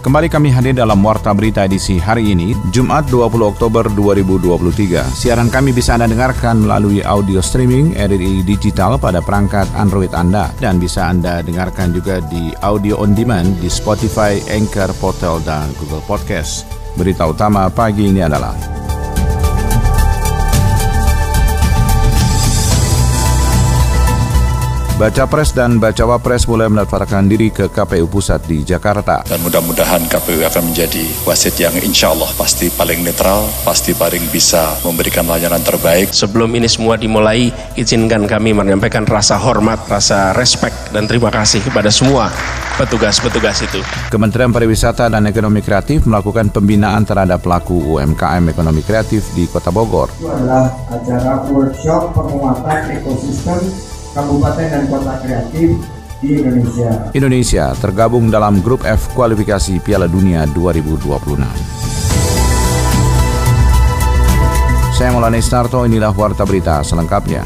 Kembali kami hadir dalam Warta Berita edisi hari ini, Jumat 20 Oktober 2023. Siaran kami bisa Anda dengarkan melalui audio streaming RRI Digital pada perangkat Android Anda dan bisa Anda dengarkan juga di audio on demand di Spotify, Anchor, Portal, dan Google Podcast. Berita utama pagi ini adalah Baca Pres dan Bacawa Pres mulai mendaftarkan diri ke KPU Pusat di Jakarta. Dan mudah-mudahan KPU akan menjadi wasit yang insya Allah pasti paling netral, pasti paling bisa memberikan layanan terbaik. Sebelum ini semua dimulai, izinkan kami menyampaikan rasa hormat, rasa respect, dan terima kasih kepada semua petugas-petugas itu. Kementerian Pariwisata dan Ekonomi Kreatif melakukan pembinaan terhadap pelaku UMKM ekonomi kreatif di Kota Bogor. Itu adalah acara workshop penguatan ekosistem kabupaten dan kota kreatif di Indonesia. Indonesia tergabung dalam grup F kualifikasi Piala Dunia 2026. Saya Maulana Isnarto, inilah Warta Berita selengkapnya.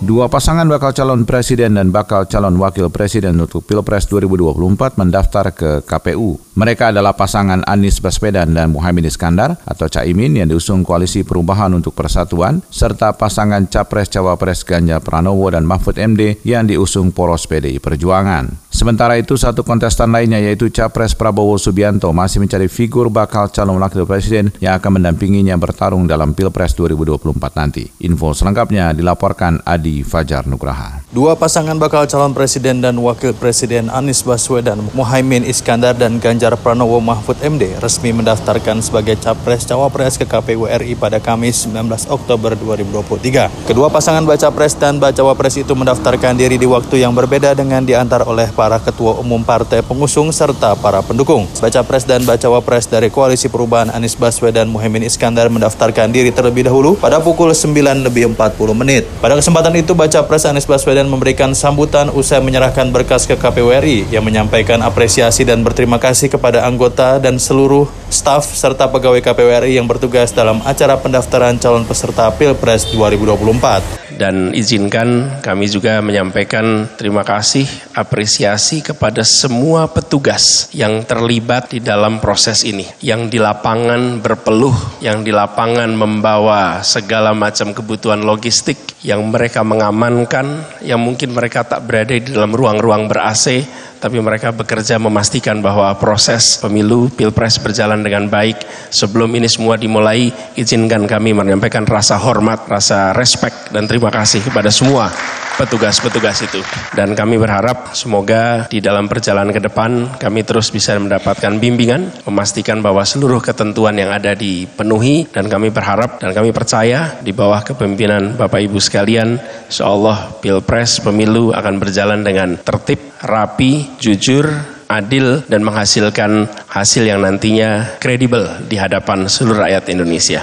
Dua pasangan bakal calon presiden dan bakal calon wakil presiden untuk Pilpres 2024 mendaftar ke KPU. Mereka adalah pasangan Anies Baswedan dan Muhammad Iskandar atau Caimin yang diusung Koalisi Perubahan untuk Persatuan, serta pasangan Capres-Cawapres Ganjar Pranowo dan Mahfud MD yang diusung Poros PDI Perjuangan. Sementara itu, satu kontestan lainnya yaitu Capres Prabowo Subianto masih mencari figur bakal calon wakil presiden yang akan mendampinginya bertarung dalam Pilpres 2024 nanti. Info selengkapnya dilaporkan Adi Fajar Nugraha. Dua pasangan bakal calon presiden dan wakil presiden Anies Baswedan, Muhaimin Iskandar dan Ganjar Pranowo Mahfud MD resmi mendaftarkan sebagai capres-cawapres ke KPU RI pada Kamis 19 Oktober 2023. Kedua pasangan baca pres dan bacawa pres itu mendaftarkan diri di waktu yang berbeda dengan diantar oleh para ketua umum partai pengusung serta para pendukung. Baca pres dan bacawa pres dari Koalisi Perubahan Anies Baswedan Muhaimin Iskandar mendaftarkan diri terlebih dahulu pada pukul 9 lebih 40 menit. Pada kesempatan itu baca pres Anies Baswedan memberikan sambutan usai menyerahkan berkas ke KPU RI yang menyampaikan apresiasi dan berterima kasih kepada anggota dan seluruh staf serta pegawai KPU RI yang bertugas dalam acara pendaftaran calon peserta Pilpres 2024 dan izinkan kami juga menyampaikan terima kasih, apresiasi kepada semua petugas yang terlibat di dalam proses ini, yang di lapangan berpeluh, yang di lapangan membawa segala macam kebutuhan logistik, yang mereka mengamankan, yang mungkin mereka tak berada di dalam ruang-ruang ber-AC, tapi mereka bekerja memastikan bahwa proses pemilu pilpres berjalan dengan baik. Sebelum ini semua dimulai, izinkan kami menyampaikan rasa hormat, rasa respect dan terima kasih kepada semua petugas-petugas itu. Dan kami berharap semoga di dalam perjalanan ke depan kami terus bisa mendapatkan bimbingan, memastikan bahwa seluruh ketentuan yang ada dipenuhi dan kami berharap dan kami percaya di bawah kepemimpinan Bapak Ibu sekalian, Allah Pilpres pemilu akan berjalan dengan tertib, rapi, jujur, adil dan menghasilkan hasil yang nantinya kredibel di hadapan seluruh rakyat Indonesia.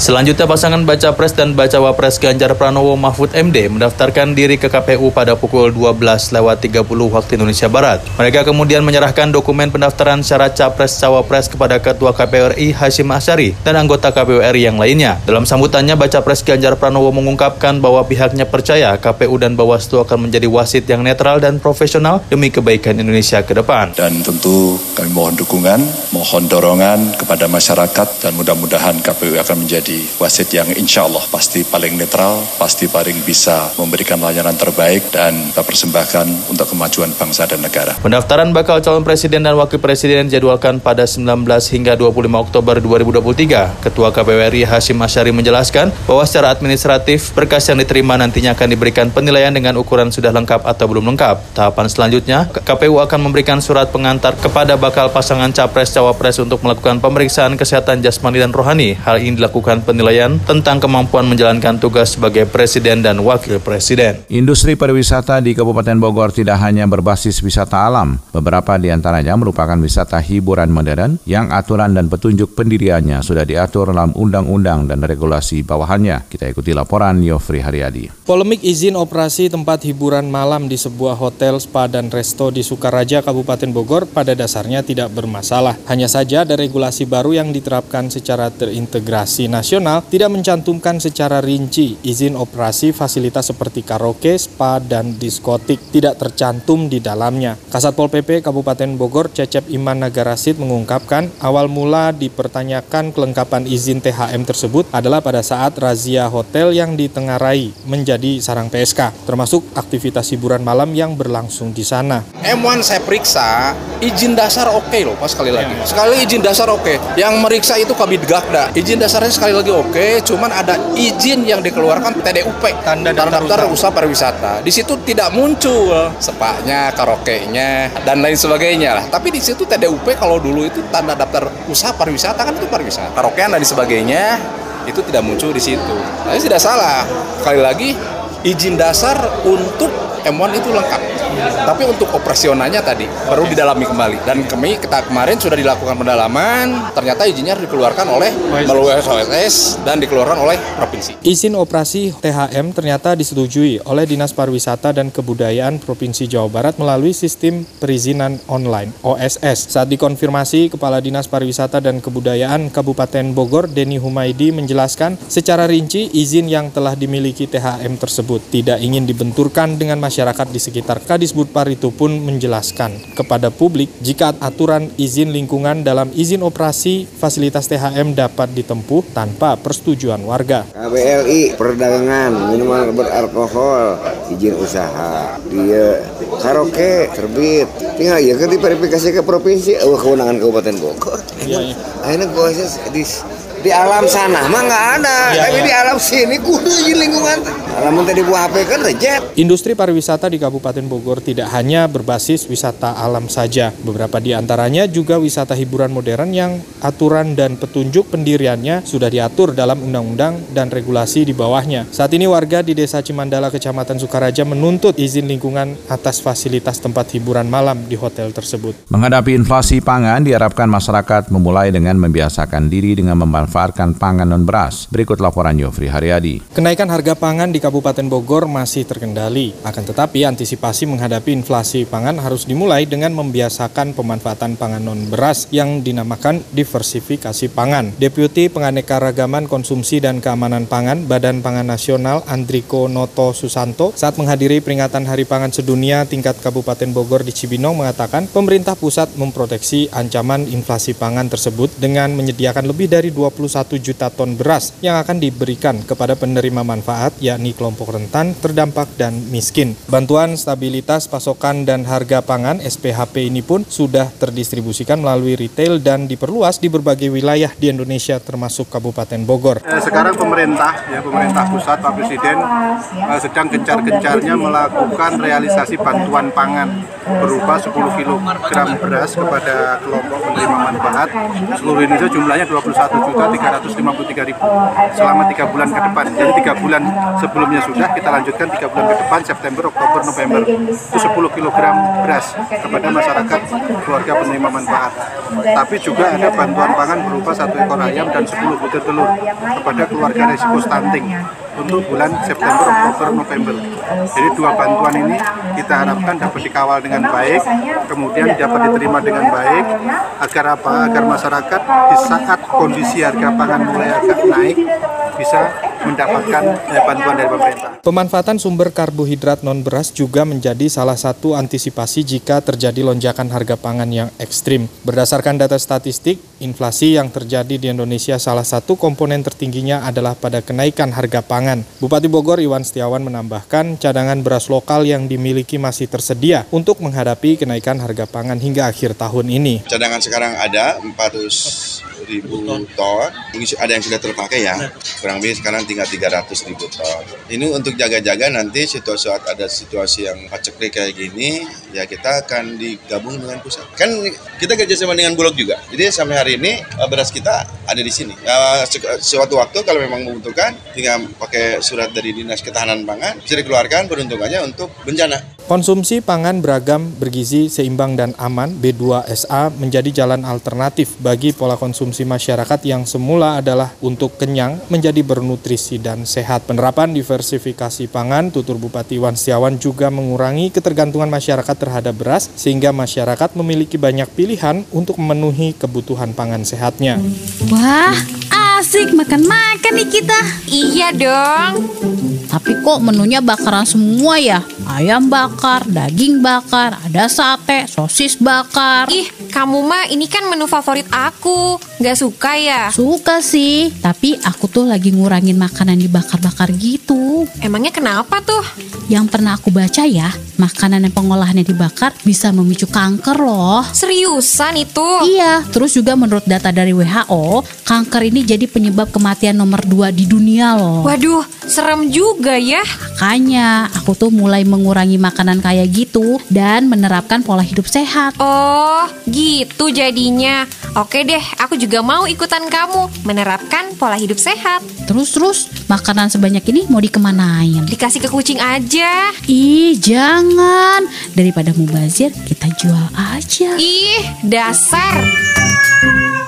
Selanjutnya pasangan Baca Pres dan Baca Wapres Ganjar Pranowo Mahfud MD mendaftarkan diri ke KPU pada pukul 12 lewat 30 waktu Indonesia Barat. Mereka kemudian menyerahkan dokumen pendaftaran syarat Capres Cawapres kepada Ketua KPU RI Hashim Asyari dan anggota KPU RI yang lainnya. Dalam sambutannya Baca Pres Ganjar Pranowo mengungkapkan bahwa pihaknya percaya KPU dan Bawaslu akan menjadi wasit yang netral dan profesional demi kebaikan Indonesia ke depan. Dan tentu kami mohon dukungan, mohon dorongan kepada masyarakat dan mudah-mudahan KPU akan menjadi menjadi wasit yang insya Allah pasti paling netral, pasti paling bisa memberikan layanan terbaik dan kita persembahkan untuk kemajuan bangsa dan negara. Pendaftaran bakal calon presiden dan wakil presiden dijadwalkan pada 19 hingga 25 Oktober 2023. Ketua KPU RI Hashim Asyari menjelaskan bahwa secara administratif berkas yang diterima nantinya akan diberikan penilaian dengan ukuran sudah lengkap atau belum lengkap. Tahapan selanjutnya, KPU akan memberikan surat pengantar kepada bakal pasangan capres-cawapres untuk melakukan pemeriksaan kesehatan jasmani dan rohani. Hal ini dilakukan melakukan penilaian tentang kemampuan menjalankan tugas sebagai presiden dan wakil presiden. Industri pariwisata di Kabupaten Bogor tidak hanya berbasis wisata alam, beberapa di antaranya merupakan wisata hiburan modern yang aturan dan petunjuk pendiriannya sudah diatur dalam undang-undang dan regulasi bawahannya. Kita ikuti laporan Yofri Haryadi. Polemik izin operasi tempat hiburan malam di sebuah hotel, spa, dan resto di Sukaraja, Kabupaten Bogor pada dasarnya tidak bermasalah. Hanya saja ada regulasi baru yang diterapkan secara terintegrasi nasional tidak mencantumkan secara rinci izin operasi fasilitas seperti karaoke, spa, dan diskotik tidak tercantum di dalamnya. Kasat Pol PP Kabupaten Bogor Cecep Iman Nagarasid mengungkapkan awal mula dipertanyakan kelengkapan izin THM tersebut adalah pada saat razia hotel yang ditengarai menjadi sarang PSK, termasuk aktivitas hiburan malam yang berlangsung di sana. M1 saya periksa, izin dasar oke okay loh, pas sekali lagi. Sekali izin dasar oke. Okay. Yang meriksa itu Kabid Gakda. Izin dasarnya sekali lagi oke, okay, cuman ada izin yang dikeluarkan TDUP, tanda daftar, daftar usaha pariwisata. Di situ tidak muncul sepaknya, karaoke-nya, dan lain sebagainya lah. Tapi di situ TDUP kalau dulu itu tanda daftar usaha pariwisata kan itu pariwisata. Karaokean dan sebagainya itu tidak muncul di situ. Tapi tidak salah. Sekali lagi izin dasar untuk M1 itu lengkap. Tapi untuk operasionalnya tadi baru didalami kembali. Dan kami kita kemarin sudah dilakukan pendalaman, ternyata izinnya dikeluarkan oleh melalui SOS dan dikeluarkan oleh provinsi. Izin operasi THM ternyata disetujui oleh Dinas Pariwisata dan Kebudayaan Provinsi Jawa Barat melalui sistem perizinan online OSS. Saat dikonfirmasi, Kepala Dinas Pariwisata dan Kebudayaan Kabupaten Bogor Denny Humaidi menjelaskan secara rinci izin yang telah dimiliki THM tersebut tidak ingin dibenturkan dengan masyarakat di sekitar Kadisbudpar itu pun menjelaskan kepada publik jika aturan izin lingkungan dalam izin operasi fasilitas THM dapat ditempuh tanpa persetujuan warga. KBLI perdagangan minuman beralkohol izin usaha dia karaoke terbit tinggal ya kan diverifikasi ke provinsi oh kewenangan Kabupaten Bogor. Iya, iya. Akhirnya gue di di alam sana mah nggak ada. Ya, tapi ya. di alam sini kudu izin lingkungan. Alam tadi buah HP kan reject industri pariwisata di Kabupaten Bogor tidak hanya berbasis wisata alam saja. Beberapa di antaranya juga wisata hiburan modern yang aturan dan petunjuk pendiriannya sudah diatur dalam undang-undang dan regulasi di bawahnya. Saat ini warga di desa Cimandala Kecamatan Sukaraja menuntut izin lingkungan atas fasilitas tempat hiburan malam di hotel tersebut. Menghadapi inflasi pangan diharapkan masyarakat memulai dengan membiasakan diri dengan memanfaatkan memanfaatkan pangan non beras. Berikut laporan Yofri Haryadi. Kenaikan harga pangan di Kabupaten Bogor masih terkendali. Akan tetapi antisipasi menghadapi inflasi pangan harus dimulai dengan membiasakan pemanfaatan pangan non beras yang dinamakan diversifikasi pangan. Deputi Penganekaragaman Konsumsi dan Keamanan Pangan Badan Pangan Nasional Andriko Noto Susanto saat menghadiri peringatan Hari Pangan Sedunia tingkat Kabupaten Bogor di Cibinong mengatakan pemerintah pusat memproteksi ancaman inflasi pangan tersebut dengan menyediakan lebih dari 20 21 juta ton beras yang akan diberikan kepada penerima manfaat yakni kelompok rentan, terdampak, dan miskin. Bantuan stabilitas pasokan dan harga pangan SPHP ini pun sudah terdistribusikan melalui retail dan diperluas di berbagai wilayah di Indonesia termasuk Kabupaten Bogor. Eh, sekarang pemerintah, ya pemerintah pusat, Pak Presiden eh, sedang gencar-gencarnya melakukan realisasi bantuan pangan berupa 10 kg beras kepada kelompok penerima manfaat seluruh Indonesia jumlahnya 21 juta 353 ribu selama tiga bulan ke depan. Jadi tiga bulan sebelumnya sudah kita lanjutkan tiga bulan ke depan September, Oktober, November itu 10 kg beras kepada masyarakat keluarga penerima manfaat. Tapi juga ada bantuan pangan berupa satu ekor ayam dan 10 butir telur kepada keluarga resiko stunting untuk bulan September, Oktober, November. Jadi dua bantuan ini kita harapkan dapat dikawal dengan baik, kemudian dapat diterima dengan baik, agar apa? Agar masyarakat di saat kondisi harga pangan mulai agak naik, bisa mendapatkan eh, bantuan dari pemerintah. Pemanfaatan sumber karbohidrat non beras juga menjadi salah satu antisipasi jika terjadi lonjakan harga pangan yang ekstrim. Berdasarkan data statistik, inflasi yang terjadi di Indonesia salah satu komponen tertingginya adalah pada kenaikan harga pangan. Bupati Bogor Iwan Setiawan menambahkan cadangan beras lokal yang dimiliki masih tersedia untuk menghadapi kenaikan harga pangan hingga akhir tahun ini. Cadangan sekarang ada 400 ribu ton. Ada yang sudah terpakai ya, kurang lebih sekarang tinggal 300 ribu ton. Ini untuk jaga-jaga nanti situasi saat ada situasi yang paceklik kayak gini, ya kita akan digabung dengan pusat. Kan kita kerjasama dengan Bulog juga. Jadi sampai hari ini uh, beras kita ada di sini. Uh, suatu waktu kalau memang membutuhkan, tinggal pakai surat dari Dinas Ketahanan Pangan, bisa dikeluarkan peruntukannya untuk bencana. Konsumsi pangan beragam, bergizi, seimbang, dan aman B2SA menjadi jalan alternatif bagi pola konsumsi masyarakat yang semula adalah untuk kenyang menjadi bernutrisi dan sehat. Penerapan diversifikasi pangan, tutur Bupati Wan Setiawan juga mengurangi ketergantungan masyarakat terhadap beras sehingga masyarakat memiliki banyak pilihan untuk memenuhi kebutuhan pangan sehatnya. Wah, asik makan-makan nih kita. Iya dong. Tapi kok menunya bakaran semua ya? Ayam bakar, daging bakar, ada sate, sosis bakar. Ih, kamu mah ini kan menu favorit aku. Gak suka ya? Suka sih, tapi aku tuh lagi ngurangin makanan dibakar-bakar gitu. Emangnya kenapa tuh? Yang pernah aku baca ya, makanan yang pengolahannya dibakar bisa memicu kanker loh. Seriusan itu? Iya, terus juga menurut data dari WHO, kanker ini jadi penyebab kematian nomor 2 di dunia loh. Waduh, serem juga ya. Makanya, aku tuh mulai mengurangi makanan kayak gitu dan menerapkan pola hidup sehat. Oh, gitu jadinya. Oke deh, aku juga mau ikutan kamu menerapkan pola hidup sehat. Terus-terus, makanan sebanyak ini mau dikemanain? Dikasih ke kucing aja. Ih, jangan. Daripada mubazir, kita jual aja. Ih, dasar.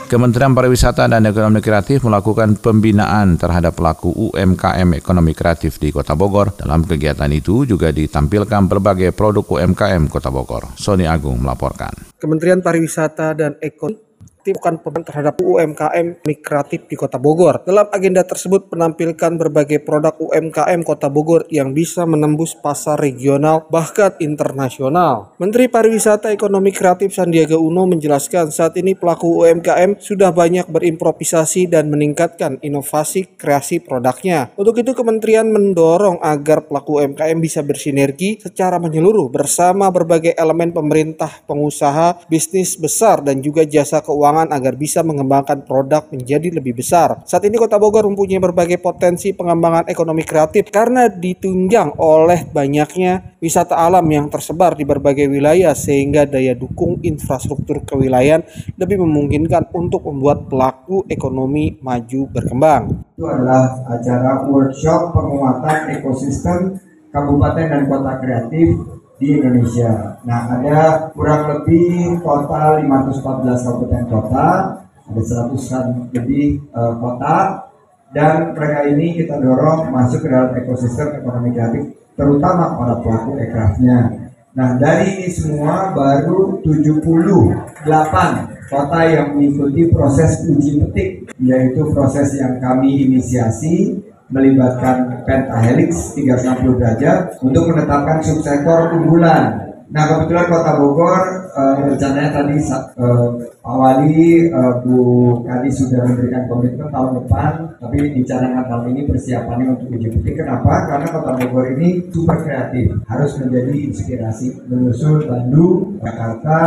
Kementerian Pariwisata dan Ekonomi Kreatif melakukan pembinaan terhadap pelaku UMKM ekonomi kreatif di Kota Bogor. Dalam kegiatan itu juga ditampilkan berbagai produk UMKM Kota Bogor. Sony Agung melaporkan. Kementerian Pariwisata dan Ekonomi bukan pemain terhadap UMKM kreatif di Kota Bogor. Dalam agenda tersebut menampilkan berbagai produk UMKM Kota Bogor yang bisa menembus pasar regional bahkan internasional. Menteri Pariwisata Ekonomi Kreatif Sandiaga Uno menjelaskan saat ini pelaku UMKM sudah banyak berimprovisasi dan meningkatkan inovasi kreasi produknya. Untuk itu kementerian mendorong agar pelaku UMKM bisa bersinergi secara menyeluruh bersama berbagai elemen pemerintah, pengusaha, bisnis besar dan juga jasa keuangan agar bisa mengembangkan produk menjadi lebih besar. Saat ini Kota Bogor mempunyai berbagai potensi pengembangan ekonomi kreatif karena ditunjang oleh banyaknya wisata alam yang tersebar di berbagai wilayah sehingga daya dukung infrastruktur kewilayahan lebih memungkinkan untuk membuat pelaku ekonomi maju berkembang. Itu adalah acara workshop penguatan ekosistem kabupaten dan kota kreatif di Indonesia. Nah, ada kurang lebih total 514 kabupaten kota, ada 100 lebih uh, kota, dan mereka ini kita dorong masuk ke dalam ekosistem ekonomi kreatif, terutama para pelaku ekrafnya. Nah, dari ini semua baru 78 kota yang mengikuti proses uji petik, yaitu proses yang kami inisiasi melibatkan pentahelix 360 derajat untuk menetapkan subsektor unggulan. Nah kebetulan Kota Bogor uh, rencananya tadi uh, Pak Wali, uh, Bu Kadi sudah memberikan komitmen tahun depan, tapi dicanangkan tahun ini persiapannya untuk uji petik. Kenapa? Karena Kota Bogor ini super kreatif, harus menjadi inspirasi menyusul Bandung, Jakarta,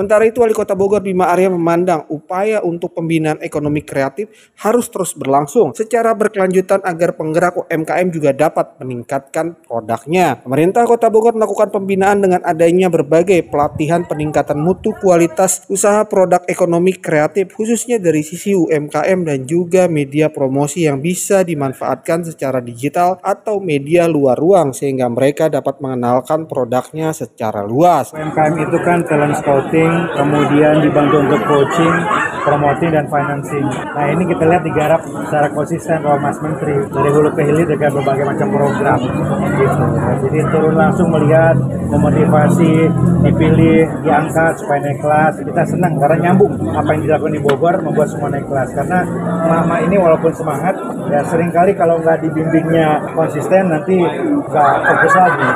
Sementara itu, Wali Kota Bogor Bima Arya memandang upaya untuk pembinaan ekonomi kreatif harus terus berlangsung secara berkelanjutan agar penggerak UMKM juga dapat meningkatkan produknya. Pemerintah Kota Bogor melakukan pembinaan dengan adanya berbagai pelatihan peningkatan mutu kualitas usaha produk ekonomi kreatif khususnya dari sisi UMKM dan juga media promosi yang bisa dimanfaatkan secara digital atau media luar ruang sehingga mereka dapat mengenalkan produknya secara luas. UMKM itu kan talent scouting kemudian dibantu untuk coaching, promoting dan financing. Nah ini kita lihat digarap secara konsisten oleh Mas Menteri dari hulu ke hilir dengan berbagai macam program. Gitu. Jadi turun langsung melihat, memotivasi, dipilih, diangkat supaya naik kelas. Kita senang karena nyambung apa yang dilakukan di Bogor membuat semua naik kelas. Karena mama ini walaupun semangat, ya sering kali kalau nggak dibimbingnya konsisten nanti nggak fokus lagi.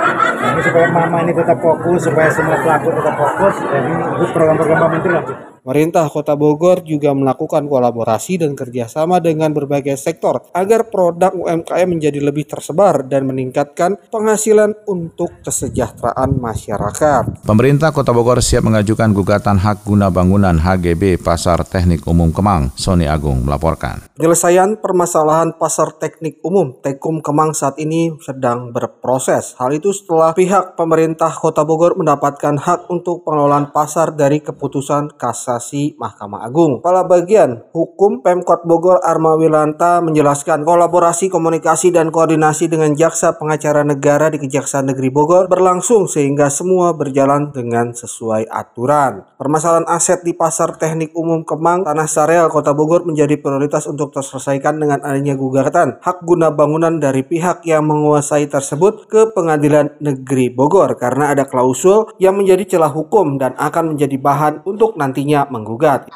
Nah, supaya mama ini tetap fokus, supaya semua pelaku tetap fokus, dan ini program-program Menteri lah. Pemerintah Kota Bogor juga melakukan kolaborasi dan kerjasama dengan berbagai sektor agar produk UMKM menjadi lebih tersebar dan meningkatkan penghasilan untuk kesejahteraan masyarakat. Pemerintah Kota Bogor siap mengajukan gugatan hak guna bangunan HGB Pasar Teknik Umum Kemang. Sony Agung melaporkan. Penyelesaian permasalahan Pasar Teknik Umum Tekum Kemang saat ini sedang berproses. Hal itu setelah pihak pemerintah Kota Bogor mendapatkan hak untuk pengelolaan pasar dari keputusan kasasi Kasasi Mahkamah Agung. Kepala Bagian Hukum Pemkot Bogor Arma Wilanta menjelaskan kolaborasi komunikasi dan koordinasi dengan Jaksa Pengacara Negara di Kejaksaan Negeri Bogor berlangsung sehingga semua berjalan dengan sesuai aturan. Permasalahan aset di Pasar Teknik Umum Kemang, Tanah Sareal, Kota Bogor menjadi prioritas untuk terselesaikan dengan adanya gugatan hak guna bangunan dari pihak yang menguasai tersebut ke Pengadilan Negeri Bogor karena ada klausul yang menjadi celah hukum dan akan menjadi bahan untuk nantinya menggugat.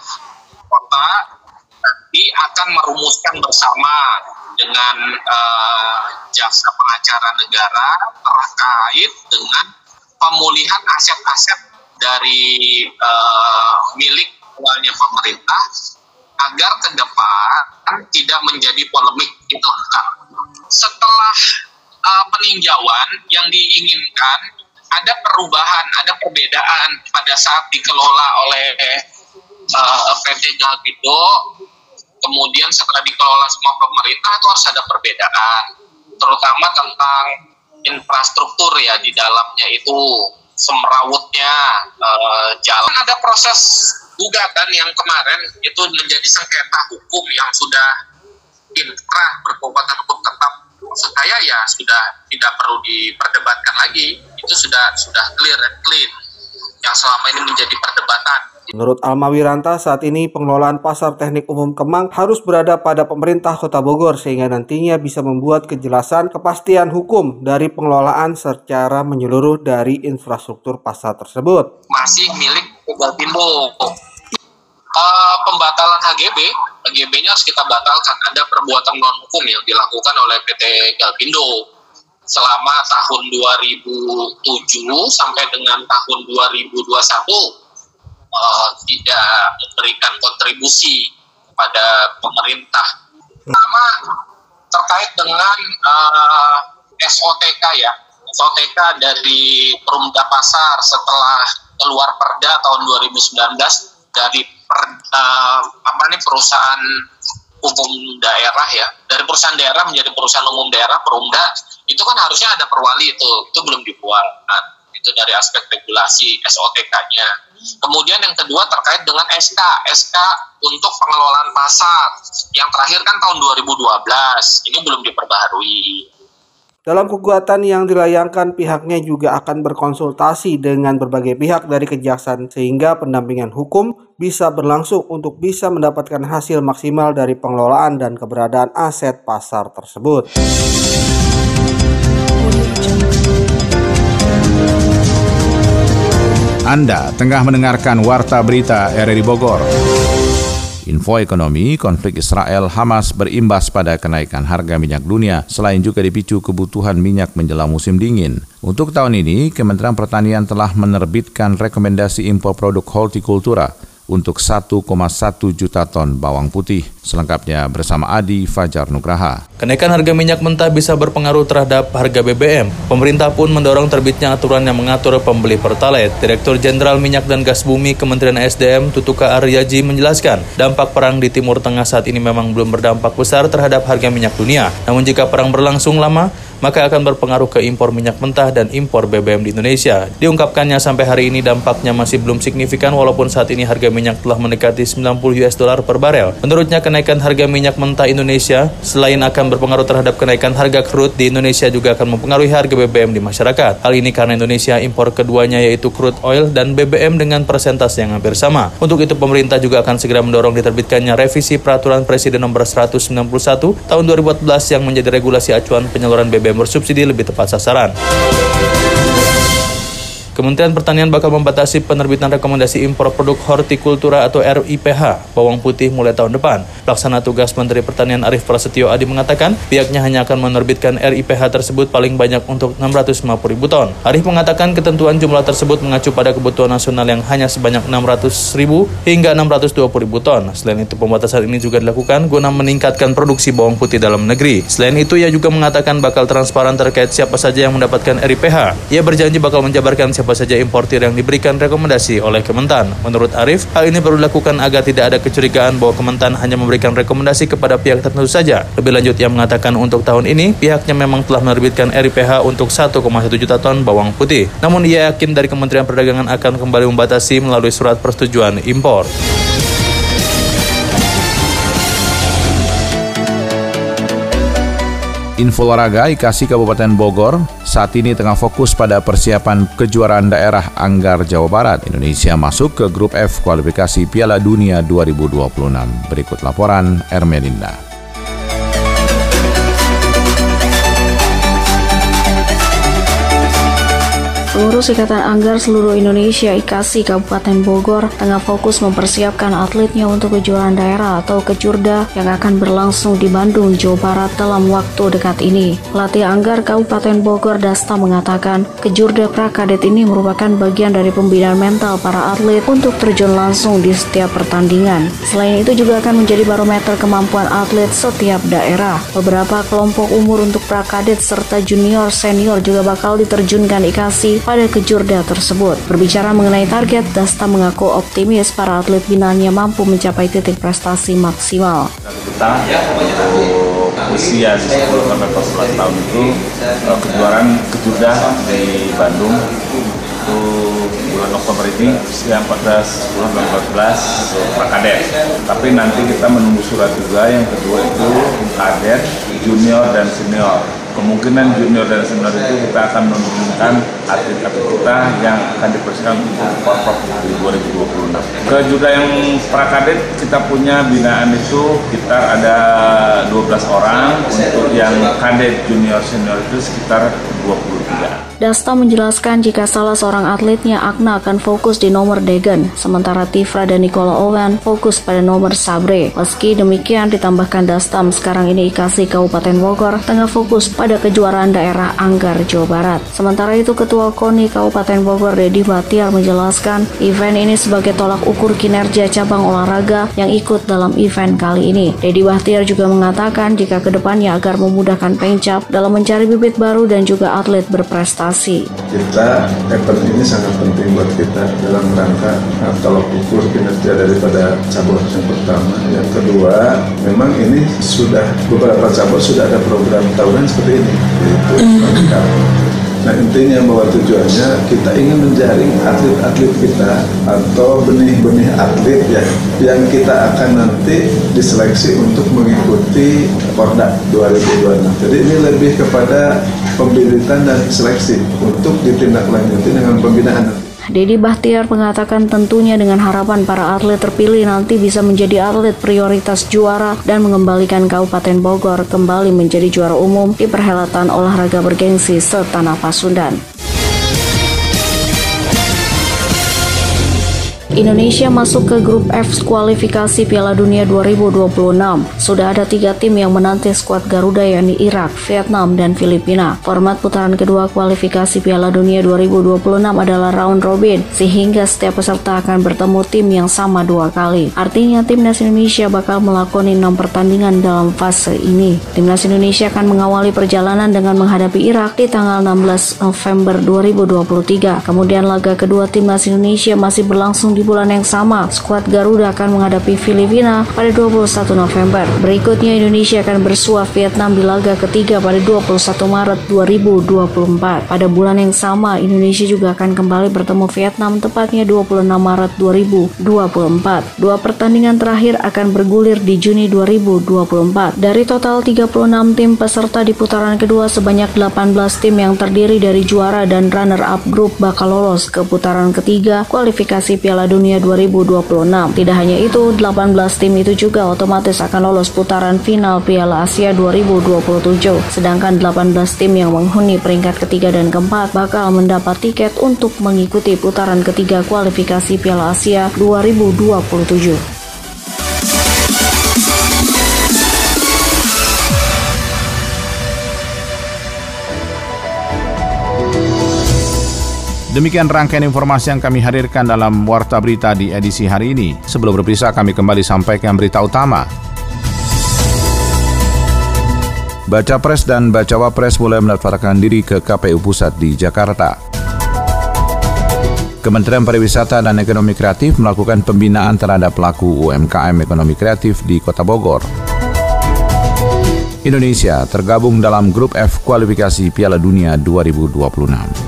Kota nanti akan merumuskan bersama dengan uh, jasa pengacara negara terkait dengan pemulihan aset-aset dari uh, milik awalnya pemerintah agar ke depan tidak menjadi polemik itu Setelah uh, peninjauan yang diinginkan ada perubahan, ada perbedaan pada saat dikelola oleh uh, PT Galpido, kemudian setelah dikelola semua pemerintah itu harus ada perbedaan, terutama tentang infrastruktur ya di dalamnya itu semrawutnya uh, jalan. Ada proses gugatan yang kemarin itu menjadi sengketa hukum yang sudah inkrah berkekuatan hukum tetap. Saya ya sudah tidak perlu diperdebatkan lagi itu sudah sudah clear and clean. Yang selama ini menjadi perdebatan. Menurut Alma Wiranta, saat ini pengelolaan Pasar Teknik Umum Kemang harus berada pada pemerintah Kota Bogor sehingga nantinya bisa membuat kejelasan kepastian hukum dari pengelolaan secara menyeluruh dari infrastruktur pasar tersebut. Masih milik Galpindo. Uh, pembatalan HGB, HGB-nya harus kita batalkan. Ada perbuatan non hukum yang dilakukan oleh PT Galpindo selama tahun 2007 sampai dengan tahun 2021 tidak memberikan kontribusi kepada pemerintah. Pertama terkait dengan uh, SOTK ya, SOTK dari Perumda Pasar setelah keluar Perda tahun 2019 dari per, uh, apa nih perusahaan umum daerah ya, dari perusahaan daerah menjadi perusahaan umum daerah Perumda itu kan harusnya ada perwali itu. Itu belum dibuat. Nah, itu dari aspek regulasi SOTK-nya kemudian yang kedua terkait dengan SK SK untuk pengelolaan pasar. Yang terakhir kan tahun 2012 ini belum diperbaharui. Dalam gugatan yang dilayangkan, pihaknya juga akan berkonsultasi dengan berbagai pihak dari kejaksaan sehingga pendampingan hukum bisa berlangsung untuk bisa mendapatkan hasil maksimal dari pengelolaan dan keberadaan aset pasar tersebut. Anda tengah mendengarkan Warta Berita RRI Bogor. Info ekonomi, konflik Israel-Hamas berimbas pada kenaikan harga minyak dunia, selain juga dipicu kebutuhan minyak menjelang musim dingin. Untuk tahun ini, Kementerian Pertanian telah menerbitkan rekomendasi impor produk hortikultura untuk 1,1 juta ton bawang putih. Selengkapnya bersama Adi Fajar Nugraha. Kenaikan harga minyak mentah bisa berpengaruh terhadap harga BBM. Pemerintah pun mendorong terbitnya aturan yang mengatur pembeli Pertalite. Direktur Jenderal Minyak dan Gas Bumi Kementerian SDM Tutuka Aryaji menjelaskan, dampak perang di Timur Tengah saat ini memang belum berdampak besar terhadap harga minyak dunia. Namun jika perang berlangsung lama, maka akan berpengaruh ke impor minyak mentah dan impor BBM di Indonesia. Diungkapkannya sampai hari ini dampaknya masih belum signifikan walaupun saat ini harga minyak telah mendekati 90 US dollar per barel. Menurutnya kenaikan harga minyak mentah Indonesia selain akan berpengaruh terhadap kenaikan harga crude di Indonesia juga akan mempengaruhi harga BBM di masyarakat. Hal ini karena Indonesia impor keduanya yaitu crude oil dan BBM dengan persentase yang hampir sama. Untuk itu pemerintah juga akan segera mendorong diterbitkannya revisi peraturan Presiden nomor 191 tahun 2014 yang menjadi regulasi acuan penyaluran BBM BBM bersubsidi lebih tepat sasaran. Kementerian Pertanian bakal membatasi penerbitan rekomendasi impor produk hortikultura atau RIPH bawang putih mulai tahun depan. Pelaksana tugas Menteri Pertanian Arief Prasetyo Adi mengatakan pihaknya hanya akan menerbitkan RIPH tersebut paling banyak untuk 650 ribu ton. Arief mengatakan ketentuan jumlah tersebut mengacu pada kebutuhan nasional yang hanya sebanyak 600 ribu hingga 620 ribu ton. Selain itu pembatasan ini juga dilakukan guna meningkatkan produksi bawang putih dalam negeri. Selain itu ia juga mengatakan bakal transparan terkait siapa saja yang mendapatkan RIPH. Ia berjanji bakal menjabarkan siapa siapa saja importir yang diberikan rekomendasi oleh Kementan. Menurut Arif, hal ini perlu dilakukan agar tidak ada kecurigaan bahwa Kementan hanya memberikan rekomendasi kepada pihak tertentu saja. Lebih lanjut, ia mengatakan untuk tahun ini pihaknya memang telah menerbitkan RIPH untuk 1,1 juta ton bawang putih. Namun ia yakin dari Kementerian Perdagangan akan kembali membatasi melalui surat persetujuan impor. Info olahraga IKASI Kabupaten Bogor saat ini tengah fokus pada persiapan kejuaraan daerah Anggar Jawa Barat. Indonesia masuk ke grup F kualifikasi Piala Dunia 2026. Berikut laporan Ermelinda. Pengurus Ikatan Anggar seluruh Indonesia IKASI Kabupaten Bogor tengah fokus mempersiapkan atletnya untuk kejuaraan daerah atau kejurda yang akan berlangsung di Bandung, Jawa Barat dalam waktu dekat ini. Pelatih Anggar Kabupaten Bogor Dasta mengatakan kejurda prakadet ini merupakan bagian dari pembinaan mental para atlet untuk terjun langsung di setiap pertandingan. Selain itu juga akan menjadi barometer kemampuan atlet setiap daerah. Beberapa kelompok umur untuk prakadet serta junior senior juga bakal diterjunkan IKASI pada kejurda tersebut. Berbicara mengenai target, Dasta mengaku optimis para atlet binanya mampu mencapai titik prestasi maksimal. Kita untuk usia 10 sampai 14 tahun itu eh, kejuaraan kejurda di Bandung itu bulan Oktober ini usia 14 bulan 14 prakadet. Tapi nanti kita menunggu surat juga yang kedua itu kadet, junior dan senior kemungkinan junior dan senior itu kita akan menurunkan atlet-atlet kita yang akan dipersiapkan untuk Porprov di 2026. Ke juga yang prakadet kita punya binaan itu kita ada 12 orang, untuk yang kadet junior senior itu sekitar 23. Dasta menjelaskan jika salah seorang atletnya Agna akan fokus di nomor Degen, sementara Tifra dan Nicola Owen fokus pada nomor Sabre. Meski demikian ditambahkan Dastam sekarang ini IKASI Kabupaten Bogor tengah fokus pada kejuaraan daerah Anggar, Jawa Barat. Sementara itu Ketua KONI Kabupaten Bogor Dedi Batiar menjelaskan event ini sebagai tolak ukur kinerja cabang olahraga yang ikut dalam event kali ini. Dedi Batiar juga mengatakan jika ke depannya agar memudahkan Pengcap dalam mencari bibit baru dan juga atlet berprestasi. Kita event ini sangat penting buat kita dalam rangka nah, kalau ukur kinerja daripada cabur yang pertama. Yang kedua, memang ini sudah beberapa cabur sudah ada program tahunan seperti ini, yaitu Nah intinya bahwa tujuannya kita ingin menjaring atlet-atlet kita atau benih-benih atlet ya yang kita akan nanti diseleksi untuk mengikuti Porda 2026. Jadi ini lebih kepada pembibitan dan seleksi untuk ditindaklanjuti dengan pembinaan. Dedi Bahtiar mengatakan tentunya dengan harapan para atlet terpilih nanti bisa menjadi atlet prioritas juara dan mengembalikan Kabupaten Bogor kembali menjadi juara umum di perhelatan olahraga bergengsi setanah Pasundan. Indonesia masuk ke grup F kualifikasi Piala Dunia 2026. Sudah ada tiga tim yang menanti skuad Garuda yakni Irak, Vietnam, dan Filipina. Format putaran kedua kualifikasi Piala Dunia 2026 adalah round robin, sehingga setiap peserta akan bertemu tim yang sama dua kali. Artinya timnas Indonesia bakal melakoni enam pertandingan dalam fase ini. Timnas Indonesia akan mengawali perjalanan dengan menghadapi Irak di tanggal 16 November 2023. Kemudian laga kedua timnas Indonesia masih berlangsung di bulan yang sama, skuad Garuda akan menghadapi Filipina pada 21 November. Berikutnya Indonesia akan bersua Vietnam di laga ketiga pada 21 Maret 2024. Pada bulan yang sama, Indonesia juga akan kembali bertemu Vietnam tepatnya 26 Maret 2024. Dua pertandingan terakhir akan bergulir di Juni 2024. Dari total 36 tim peserta di putaran kedua, sebanyak 18 tim yang terdiri dari juara dan runner-up grup bakal lolos ke putaran ketiga kualifikasi Piala Dunia Dunia 2026. Tidak hanya itu, 18 tim itu juga otomatis akan lolos putaran final Piala Asia 2027. Sedangkan 18 tim yang menghuni peringkat ketiga dan keempat bakal mendapat tiket untuk mengikuti putaran ketiga kualifikasi Piala Asia 2027. Demikian rangkaian informasi yang kami hadirkan dalam Warta Berita di edisi hari ini. Sebelum berpisah, kami kembali sampaikan berita utama. Baca Pres dan Bacawa Pres mulai mendaftarkan diri ke KPU Pusat di Jakarta. Kementerian Pariwisata dan Ekonomi Kreatif melakukan pembinaan terhadap pelaku UMKM ekonomi kreatif di Kota Bogor. Indonesia tergabung dalam grup F kualifikasi Piala Dunia 2026.